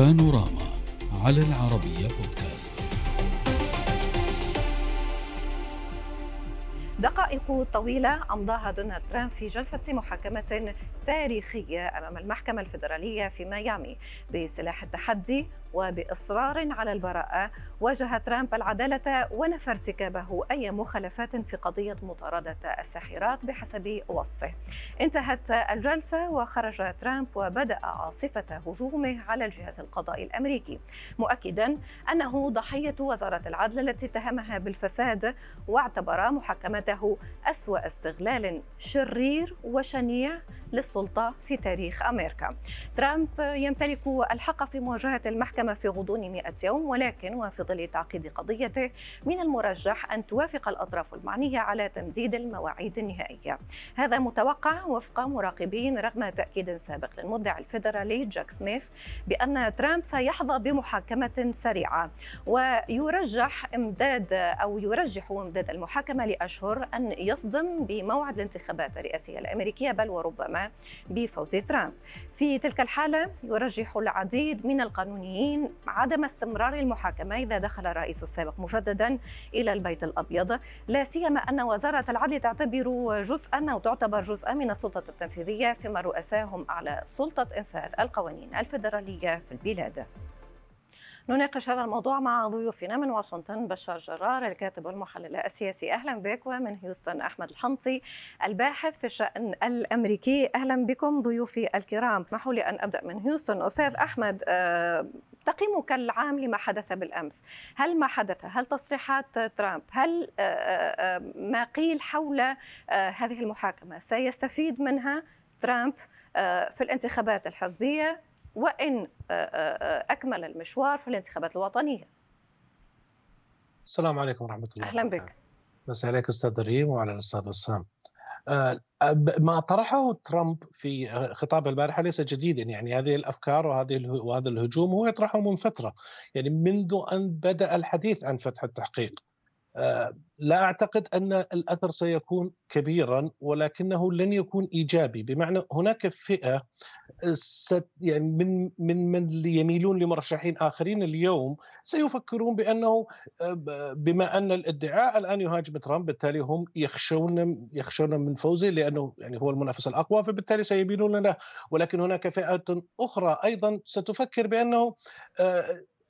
بانوراما على العربية بودكاست. دقائق طويلة أمضاها دونالد ترامب في جلسة محاكمة تاريخية أمام المحكمة الفيدرالية في ميامي بسلاح التحدي وبإصرار على البراءة. واجه ترامب العدالة ونفى ارتكابه أي مخالفات في قضية مطاردة الساحرات بحسب وصفه. انتهت الجلسة وخرج ترامب وبدأ عاصفة هجومه على الجهاز القضائي الأمريكي مؤكدا أنه ضحية وزارة العدل التي اتهمها بالفساد واعتبر محاكمته أسوأ استغلال شرير وشنيع للسلطة في تاريخ أمريكا. ترامب يمتلك الحق في مواجهة المحكمة في غضون 100 يوم ولكن وفي ظل تعقيد قضيته من المرجح أن توافق الأطراف المعنية على تمديد المواعيد النهائية. هذا متوقع وفق مراقبين رغم تأكيد سابق للمدعي الفيدرالي جاك سميث بأن ترامب سيحظى بمحاكمة سريعة. ويرجح إمداد أو يرجح إمداد المحاكمة لأشهر أن يصدم بموعد الانتخابات الرئاسية الأمريكية بل وربما بفوز ترامب. في تلك الحالة يرجح العديد من القانونيين عدم استمرار المحاكمة إذا دخل الرئيس السابق مجددا إلى البيت الأبيض. لا سيما أن وزارة العدل تعتبر جزءا أو تعتبر جزءا من السلطة التنفيذية فيما رؤساهم على سلطة إنفاذ القوانين الفيدرالية في البلاد. نناقش هذا الموضوع مع ضيوفنا من واشنطن بشار جرار الكاتب والمحلل السياسي. أهلا بك ومن هيوستن أحمد الحنطي الباحث في الشأن الأمريكي. أهلا بكم ضيوفي الكرام. اسمحوا لي أن أبدأ من هيوستن. أستاذ أحمد أه تقييمك العام لما حدث بالأمس، هل ما حدث؟ هل تصريحات ترامب؟ هل أه أه ما قيل حول هذه المحاكمة؟ سيستفيد منها ترامب في الانتخابات الحزبية وإن أكمل المشوار في الانتخابات الوطنية. السلام عليكم ورحمة الله أهلا بك. مساء عليك أستاذ ريم وعلى الأستاذ وسام. ما طرحه ترامب في خطابه البارحة ليس جديدا يعني هذه الأفكار وهذه وهذا الهجوم هو يطرحه من فترة. يعني منذ أن بدأ الحديث عن فتح التحقيق لا أعتقد أن الأثر سيكون كبيرا ولكنه لن يكون إيجابي. بمعنى هناك فئة ست يعني من من من يميلون لمرشحين آخرين اليوم سيفكرون بأنه بما أن الادعاء الآن يهاجم ترامب بالتالي هم يخشون يخشون من فوزه لأنه يعني هو المنافس الأقوى فبالتالي سيميلون له. ولكن هناك فئة أخرى أيضا ستفكر بأنه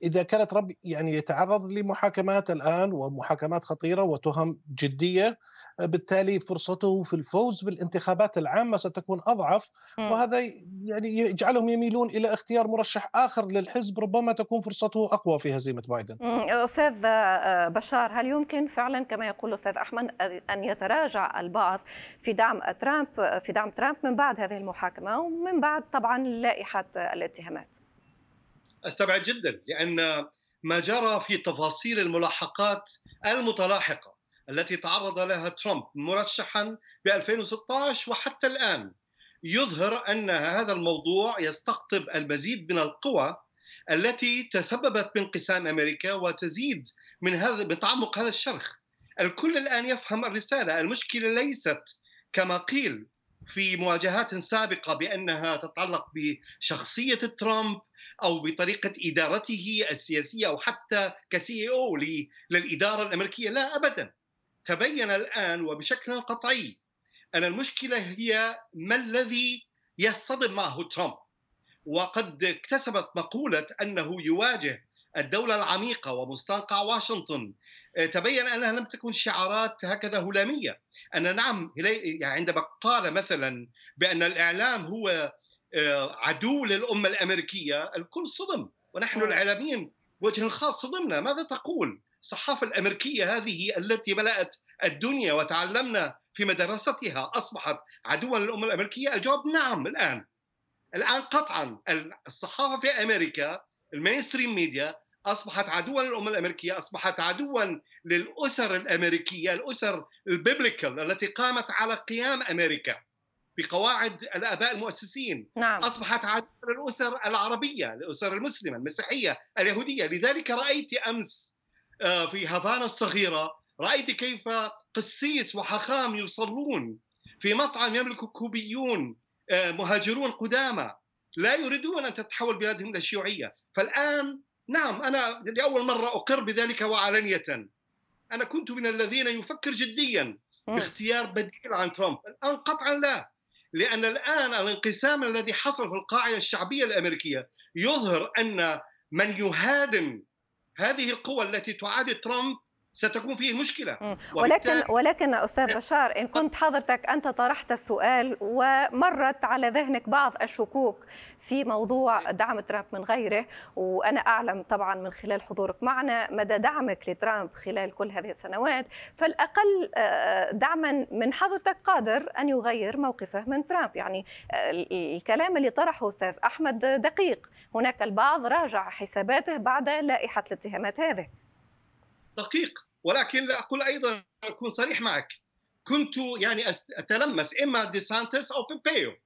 إذا كان ترامب يعني يتعرض لمحاكمات الآن ومحاكمات خطيرة وتهم جدية بالتالي فرصته في الفوز بالانتخابات العامة ستكون أضعف وهذا يعني يجعلهم يميلون إلى اختيار مرشح آخر للحزب ربما تكون فرصته أقوى في هزيمة بايدن. أستاذ بشار هل يمكن فعلا كما يقول الاستاذ أحمد ان يتراجع البعض في دعم ترامب في دعم ترامب من بعد هذه المحاكمة ومن بعد طبعا لائحة الاتهامات؟ أستبعد جدا لأن ما جرى في تفاصيل الملاحقات المتلاحقة التي تعرض لها ترامب مرشحا ب 2016 وحتى الآن يظهر أن هذا الموضوع يستقطب المزيد من القوى التي تسببت بانقسام أمريكا وتزيد من هذا من تعمق هذا الشرخ. الكل الآن يفهم الرسالة، المشكلة ليست كما قيل في مواجهات سابقة بأنها تتعلق بشخصية ترامب أو بطريقة إدارته السياسية أو حتى كسي أو للإدارة الأمريكية. لا أبدا. تبين الآن وبشكل قطعي أن المشكلة هي ما الذي يصطدم معه ترامب. وقد اكتسبت مقولة أنه يواجه الدولة العميقة ومستنقع واشنطن. تبين أنها لم تكن شعارات هكذا هلامية. أن نعم يعني عندما قال مثلا بأن الإعلام هو عدو للأمة الأمريكية الكل صدم. ونحن الاعلاميين وجه خاص صدمنا. ماذا تقول؟ الصحافة الأمريكية هذه التي ملأت الدنيا وتعلمنا في مدرستها أصبحت عدوا للأمة الأمريكية؟ الجواب نعم الآن. الآن قطعا. الصحافة في أمريكا ال mainstream media أصبحت عدوا للأمة الأمريكية، أصبحت عدوا للأسر الأمريكية، الأسر ال biblical التي قامت على قيام أمريكا بقواعد الآباء المؤسسين. نعم. أصبحت عدوا للأسر العربية، الاسر المسلمة، المسيحية، اليهودية، لذلك رأيت أمس في هافانا الصغيرة رأيت كيف قسيس وحخام يصلون في مطعم يملك كوبيون مهاجرون قدامى لا يريدون أن تتحول بلادهم إلى شيوعيه فالآن نعم أنا لأول مرة أقر بذلك وعلانيه أنا كنت من الذين يفكر جديا باختيار بديل عن ترامب الآن قطعا لا لأن الآن الانقسام الذي حصل في القاعدة الشعبية الأمريكية يظهر أن من يهادن هذه القوى التي تعادي ترامب ستكون فيه مشكلة. ولكن ولكن أستاذ بشار إن كنت حضرتك أنت طرحت السؤال ومرت على ذهنك بعض الشكوك في موضوع دعم ترامب من غيره وأنا أعلم طبعا من خلال حضورك معنا مدى دعمك لترامب خلال كل هذه السنوات. فالأقل آه، دعما من حضرتك قادر أن يغير موقفه من ترامب. يعني آه، الكلام اللي طرحه أستاذ أحمد دقيق. هناك البعض راجع حساباته بعد لائحة الاتهامات هذه. دقيق ولكن لا أقول أيضا أكون صريح معك. كنت يعني أتلمس إما ديسانتس أو بومبيو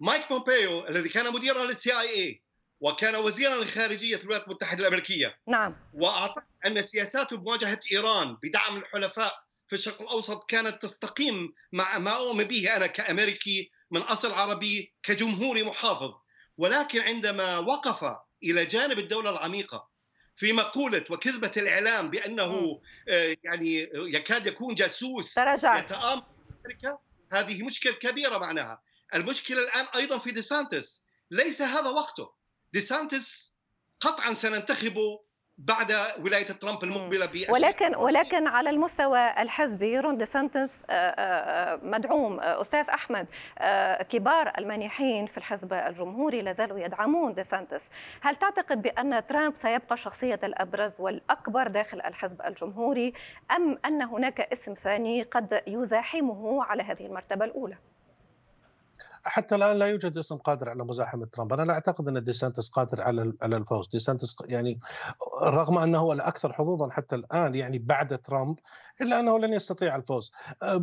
مايك بومبيو الذي كان مديرا لل CIA وكان وزيرا لخارجية الولايات المتحدة الأمريكية. نعم. وأعتقد أن سياساته بمواجهة إيران بدعم الحلفاء في الشرق الأوسط كانت تستقيم مع ما أؤمن به أنا كأمريكي من أصل عربي كجمهوري محافظ. ولكن عندما وقف إلى جانب الدولة العميقة في مقولة وكذبة الإعلام بأنه آه، يعني يكاد يكون جاسوس تراجعت أمريكا. هذه مشكلة كبيرة معناها. المشكلة الآن أيضا في ديسانتس. ليس هذا وقته. ديسانتس قطعا سننتخبه بعد ولاية ترامب المقبلة ولكن ولكن على المستوى الحزبي رون دي سانتس آه، آه، آه، مدعوم أستاذ أحمد كبار المانحين في الحزب الجمهوري لا زالوا يدعمون دي سانتس هل تعتقد بأن ترامب سيبقى شخصية الأبرز والأكبر داخل الحزب الجمهوري أم أن هناك اسم ثاني قد يزاحمه على هذه المرتبة الأولى؟ حتى الآن لا يوجد اسم قادر على مزاحمة ترامب، أنا لا أعتقد أن ديسانتس قادر على على الفوز، ديسانتس يعني رغم أنه هو الأكثر حظوظا حتى الآن يعني بعد ترامب إلا أنه لن يستطيع الفوز،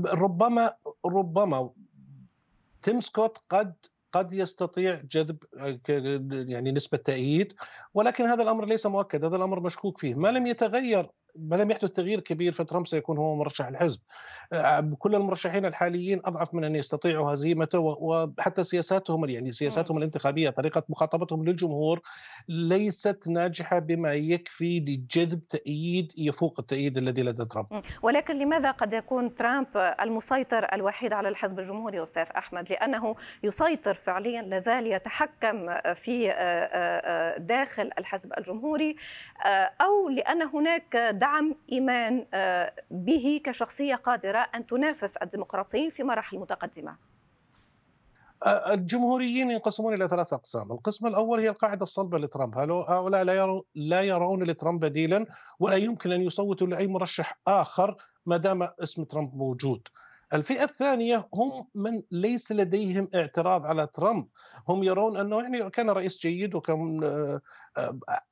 ربما ربما تيم سكوت قد قد يستطيع جذب يعني نسبة تأييد ولكن هذا الأمر ليس مؤكد. هذا الأمر مشكوك فيه. ما لم يتغير ما لم يحدث تغيير كبير فترامب سيكون هو مرشح الحزب. آه، كل المرشحين الحاليين أضعف من أن يستطيعوا هزيمته وحتى سياساتهم يعني سياساتهم الانتخابية طريقة مخاطبتهم للجمهور ليست ناجحة بما يكفي لجذب تأييد يفوق التأييد الذي لدى ترامب. ولكن لماذا قد يكون ترامب المسيطر الوحيد على الحزب الجمهوري أستاذ أحمد؟ لأنه يسيطر فعليا لازال يتحكم في آه، آه، داخل الحزب الجمهوري أو لأن هناك دعم إيمان آه، به كشخصية قادرة أن تنافس الديمقراطيين في مراحل متقدمة. آه، الجمهوريين ينقسمون إلى ثلاث أقسام، القسم الأول هي القاعدة الصلبة لترامب، هؤلاء لا يرون لا يرون لترامب بديلا؟ ولا يمكن أن يصوتوا لأي مرشح آخر ما دام اسم ترامب موجود. الفئة الثانية هم من ليس لديهم اعتراض على ترامب. هم يرون أنه يعني كان رئيس جيد وكان آه،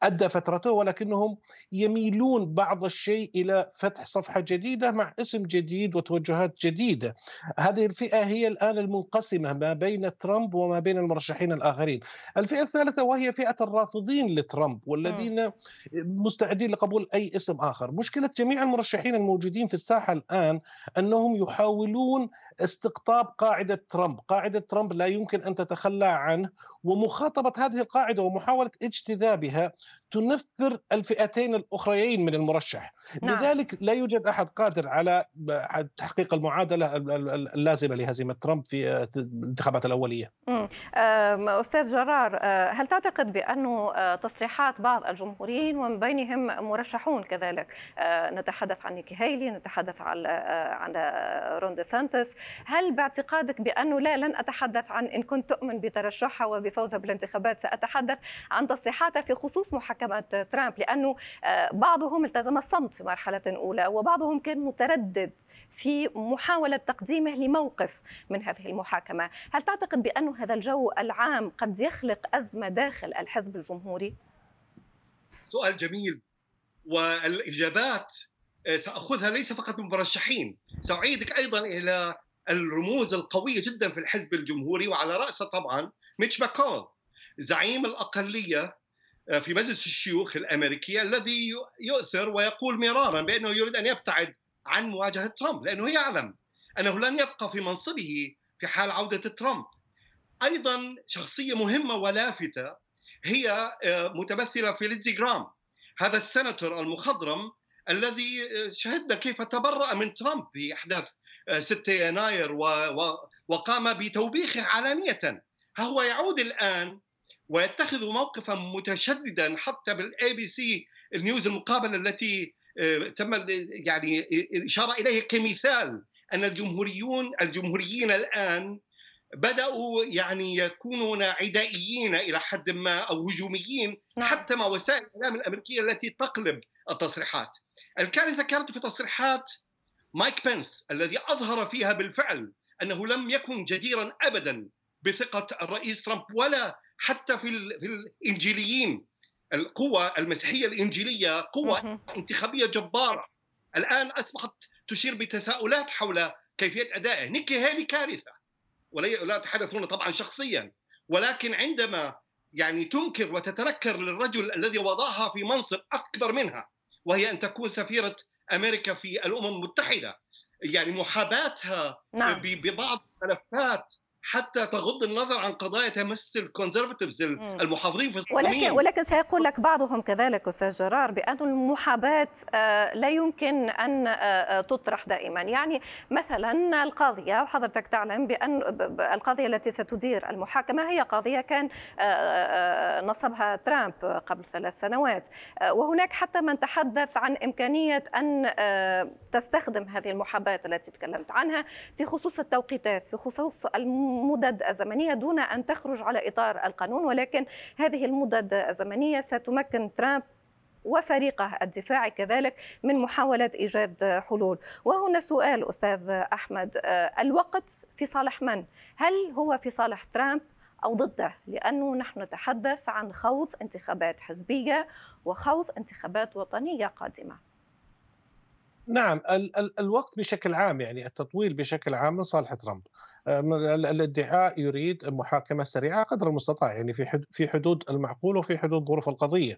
أدى فترته ولكنهم يميلون بعض الشيء إلى فتح صفحة جديدة مع اسم جديد وتوجهات جديدة. هذه الفئة هي الآن المنقسمة ما بين ترامب وما بين المرشحين الآخرين. الفئة الثالثة وهي فئة الرافضين لترامب والذين مستعدين لقبول أي اسم آخر. مشكلة جميع المرشحين الموجودين في الساحة الآن أنهم يحاولون استقطاب قاعدة ترامب. قاعدة ترامب لا يمكن أن تتخلى عنه ومخاطبة هذه القاعدة ومحاولة اجتذابها تنفر الفئتين الأخريين من المرشح. نعم. لذلك لا يوجد أحد قادر على تحقيق المعادلة اللازمة لهزيمة ترامب في الانتخابات الأولية. أستاذ جرار أه، هل تعتقد بأن أه، تصريحات بعض الجمهوريين ومن بينهم مرشحون كذلك؟ نتحدث عن نيكي هيلي نتحدث عن عن رون دي سانتس هل باعتقادك بأنه لا لن أتحدث عن إن كنت تؤمن بترشحها بفوزها بالانتخابات سأتحدث عن تصريحاتها في خصوص محاكمة ترامب لأنه آه، بعضهم التزم الصمت في مرحلة أولى وبعضهم كان متردد في محاولة تقديمه لموقف من هذه المحاكمة هل تعتقد بأن هذا الجو العام قد يخلق أزمة داخل الحزب الجمهوري؟ سؤال جميل والإجابات آه، سأخذها ليس فقط من مرشحين سأعيدك أيضا إلى الرموز القوية جدا في الحزب الجمهوري وعلى رأسه طبعا ميتش ماكونيل زعيم الأقلية آه، في مجلس الشيوخ الأمريكي الذي يؤثر ويقول مرارا بأنه يريد أن يبتعد عن مواجهة ترامب لأنه يعلم أنه لن يبقى في منصبه في حال عودة ترامب. أيضا شخصية مهمة ولافتة هي آه، متمثلة في ليندسي جراهام هذا السناتور المخضرم الذي آه، شهدنا كيف تبرأ من ترامب في أحداث 6 يناير وقام بتوبيخه علانية. ها هو يعود الآن ويتخذ موقفا متشددا حتى بال ABC ال News المقابلة التي تم يعني الاشاره اليه كمثال أن الجمهوريون الجمهوريين الآن بدأوا يعني يكونون عدائيين إلى حد ما أو هجوميين نعم. حتى مع وسائل الإعلام الأمريكية التي تقلب التصريحات. الكارثة كانت في تصريحات مايك بنس الذي أظهر فيها بالفعل أنه لم يكن جديرا ابدا بثقة الرئيس ترامب ولا حتى في في الإنجيليين. القوة المسيحية الإنجيلية قوة انتخابية جبارة. الآن أصبحت تشير بتساؤلات حول كيفية أدائه. نيكي هيلي كارثة. ولا يتحدثون طبعا شخصيا. ولكن عندما يعني تنكر وتتنكر للرجل الذي وضعها في منصب أكبر منها وهي أن تكون سفيرة أمريكا في الأمم المتحدة يعني محاباتها نعم. ببعض الملفات حتى تغض النظر عن قضايا تمس الكونزرفتيفز المحافظين في الصميم. ولكن ولكن سيقول لك بعضهم كذلك أستاذ جرار بأن المحاباة آه، لا يمكن أن آه، آه، تطرح دائما. يعني مثلا القاضية وحضرتك تعلم بأن القاضية التي ستدير المحاكمة هي قاضية كان نصبها ترامب قبل ثلاث سنوات. وهناك حتى من تحدث عن إمكانية أن تستخدم هذه المحاباة التي تكلمت عنها في خصوص التوقيتات في خصوص الم مدد زمنيه دون أن تخرج على إطار القانون ولكن هذه المدد الزمنية ستمكن ترامب وفريقه الدفاعي كذلك من محاولة إيجاد حلول. وهنا سؤال أستاذ أحمد الوقت في صالح من؟ هل هو في صالح ترامب أو ضده؟ لأنه نحن نتحدث عن خوض انتخابات حزبية وخوض انتخابات وطنية قادمة. نعم ال- ال- الوقت بشكل عام يعني التطويل بشكل عام من صالح ترامب. الادعاء يريد محاكمة سريعة قدر المستطاع يعني في في حدود المعقول وفي حدود ظروف القضية.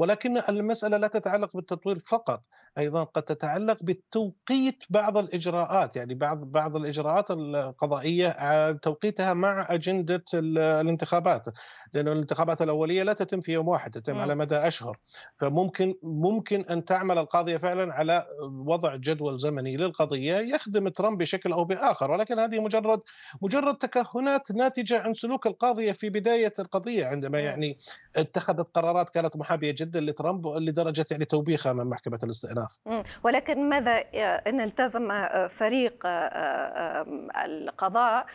ولكن المسألة لا تتعلق بالتطوير فقط أيضا قد تتعلق بتوقيت بعض الإجراءات يعني بعض بعض الإجراءات القضائية آه، توقيتها مع أجندة الانتخابات لأن الانتخابات الأولية لا تتم في يوم واحد تتم على مدى أشهر. فممكن ممكن أن تعمل القاضيه فعلا على وضع جدول زمني للقضية يخدم ترامب بشكل أو بآخر ولكن هذه مجرد مجرد تكهنات ناتجة عن سلوك القاضيه في بداية القضية عندما يعني اتخذت قرارات كانت محابية جدا. لترامب لدرجة يعني توبيخها من محكمة الاستئناف. ولكن ماذا إن التزم فريق القضاء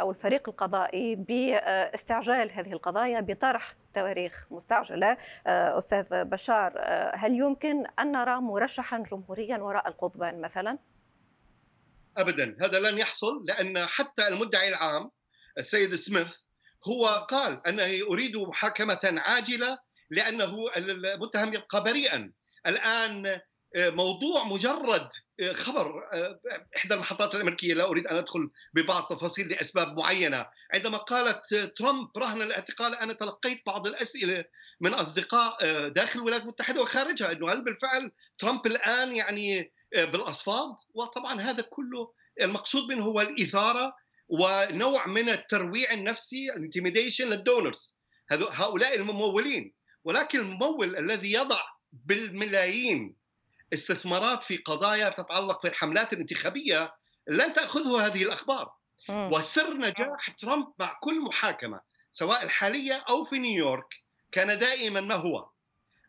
أو الفريق القضائي باستعجال هذه القضايا بطرح تواريخ مستعجلة أستاذ بشار هل يمكن أن نرى مرشحا جمهوريا وراء القضبان مثلا؟ ابدا هذا لن يحصل لأن حتى المدعي العام السيد سميث هو قال أنه اريد محاكمة عاجلة لأنه المتهم يبقى بريئا الآن آه، موضوع مجرد آه، خبر آه، إحدى المحطات الأمريكية لا أريد أن أدخل ببعض تفاصيل لأسباب معينة. عندما قالت ترامب رهن الاعتقال أنا تلقيت بعض الأسئلة من أصدقاء داخل الولايات المتحدة وخارجها إنه هل بالفعل ترامب الآن يعني بالأصفاد؟ وطبعا هذا كله المقصود منه هو الإثارة ونوع من الترويع النفسي ال intimidation لل donors. هؤلاء الممولين. ولكن الممول الذي يضع بالملايين استثمارات في قضايا تتعلق في الحملات الانتخابية لن تأخذه هذه الأخبار. وسر نجاح ترامب مع كل محاكمة سواء الحالية أو في نيويورك كان دائما ما هو؟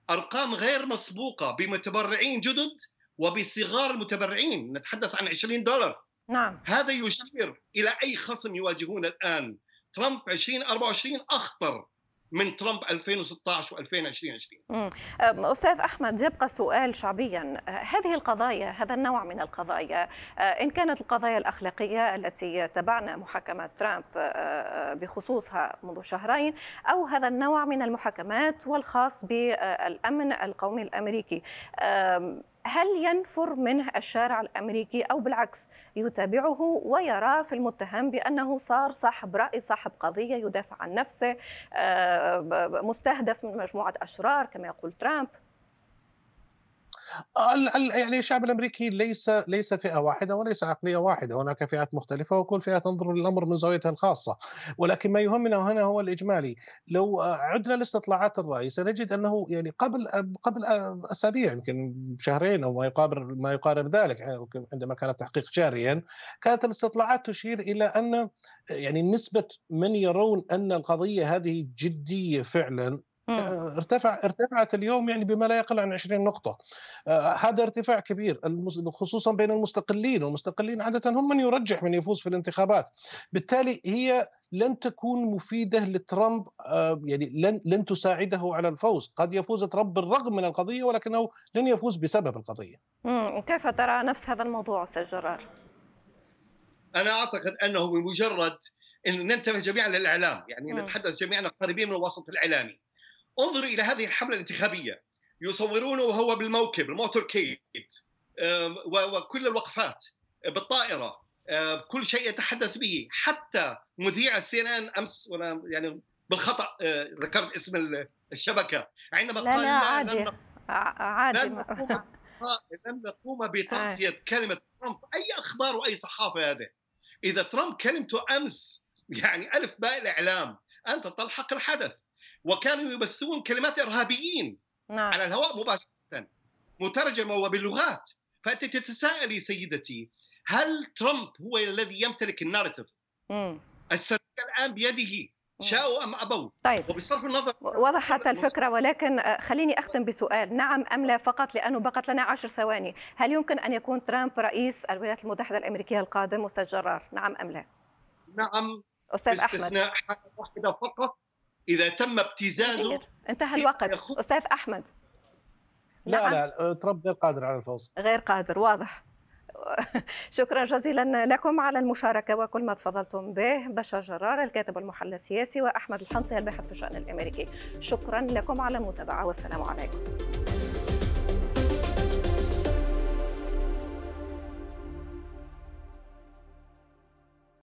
أرقام غير مسبوقة بمتبرعين جدد وبصغار المتبرعين نتحدث عن 20 دولار. نعم. هذا يشير إلى أي خصم يواجهون الآن؟ ترامب 2024 أخطر. من ترامب 2016 و2020 أستاذ أحمد يبقى السؤال شعبيا. هذه القضايا هذا النوع من القضايا إن كانت القضايا الأخلاقية التي تبعنا محاكمة ترامب بخصوصها منذ شهرين أو هذا النوع من المحاكمات والخاص بالأمن القومي الأمريكي. هل ينفر منه الشارع الأمريكي أو بالعكس يتابعه ويرى في المتهم بأنه صار صاحب رأي صاحب قضية يدافع عن نفسه آه، مستهدف من مجموعة أشرار كما يقول ترامب. يعني الشعب الأمريكي ليس ليس فئة واحدة وليس عقلية واحدة، هناك فئات مختلفة وكل فئة تنظر للأمر من زاويتها الخاصة، ولكن ما يهمنا هنا هو الإجمالي، لو عدنا لاستطلاعات الرأي سنجد أنه يعني قبل قبل أسابيع يمكن شهرين أو ما يقارب ما يقارب ذلك عندما كان التحقيق جاريا كانت الاستطلاعات تشير إلى أن يعني نسبة من يرون أن القضية هذه جدية فعلا. ارتفع ارتفعت اليوم يعني بما لا يقل عن 20 نقطة. آه هذا ارتفاع كبير خصوصا بين المستقلين والمستقلين عادة هم من يرجح من يفوز في الانتخابات. بالتالي هي لن تكون مفيدة لترامب آه يعني لن لن تساعده على الفوز. قد يفوز ترامب بالرغم من القضية ولكنه لن يفوز بسبب القضية. كيف ترى نفس هذا الموضوع أستاذ جرار؟ أنا أعتقد أنه بمجرد أن ننتبه جميعا للإعلام يعني نتحدث جميعا قريبين من الوسط الإعلامي. انظروا إلى هذه الحملة الانتخابية. يصورونه وهو بالموكب الموتور كيت. وكل الوقفات بالطائرة. كل شيء يتحدث به. حتى مذيع السي إن إن أمس وأنا يعني بالخطأ آه، ذكرت اسم الشبكة. عندما لا قال لا عادي. عادي. لن نقوم بتغطيه آه. كلمة ترامب. أي أخبار وأي صحافة هذا إذا ترامب كلمته أمس يعني ألف باء الإعلام. أنت تلحق الحدث. وكانوا يبثون كلمات إرهابيين نعم. على الهواء مباشرة مترجمة وباللغات. فأنت تتساءلي سيدتي هل ترامب هو الذي يمتلك النارتيف؟ السلطه الآن بيده شاءوا أم ابوا طيب. وبصرف النظر وضحت الفكرة ولكن آه، خليني أختم بسؤال. نعم أم لا فقط؟ لأنه بقت لنا عشر ثواني. هل يمكن أن يكون ترامب رئيس الولايات المتحدة الأمريكية القادم أستاذ جرار؟ نعم أم لا؟ نعم. أستاذ أحمد. واحدة فقط. إذا تم ابتزازه انتهى الوقت. أستاذ أحمد. لا لا نعم. ترامب غير قادر على الفوز. غير قادر واضح. شكرا جزيلا لكم على المشاركة وكل ما تفضلتم به بشار جرار الكاتب والمحلل السياسي وأحمد الحنصي الباحث في الشأن الأمريكي. شكرا لكم على المتابعة والسلام عليكم.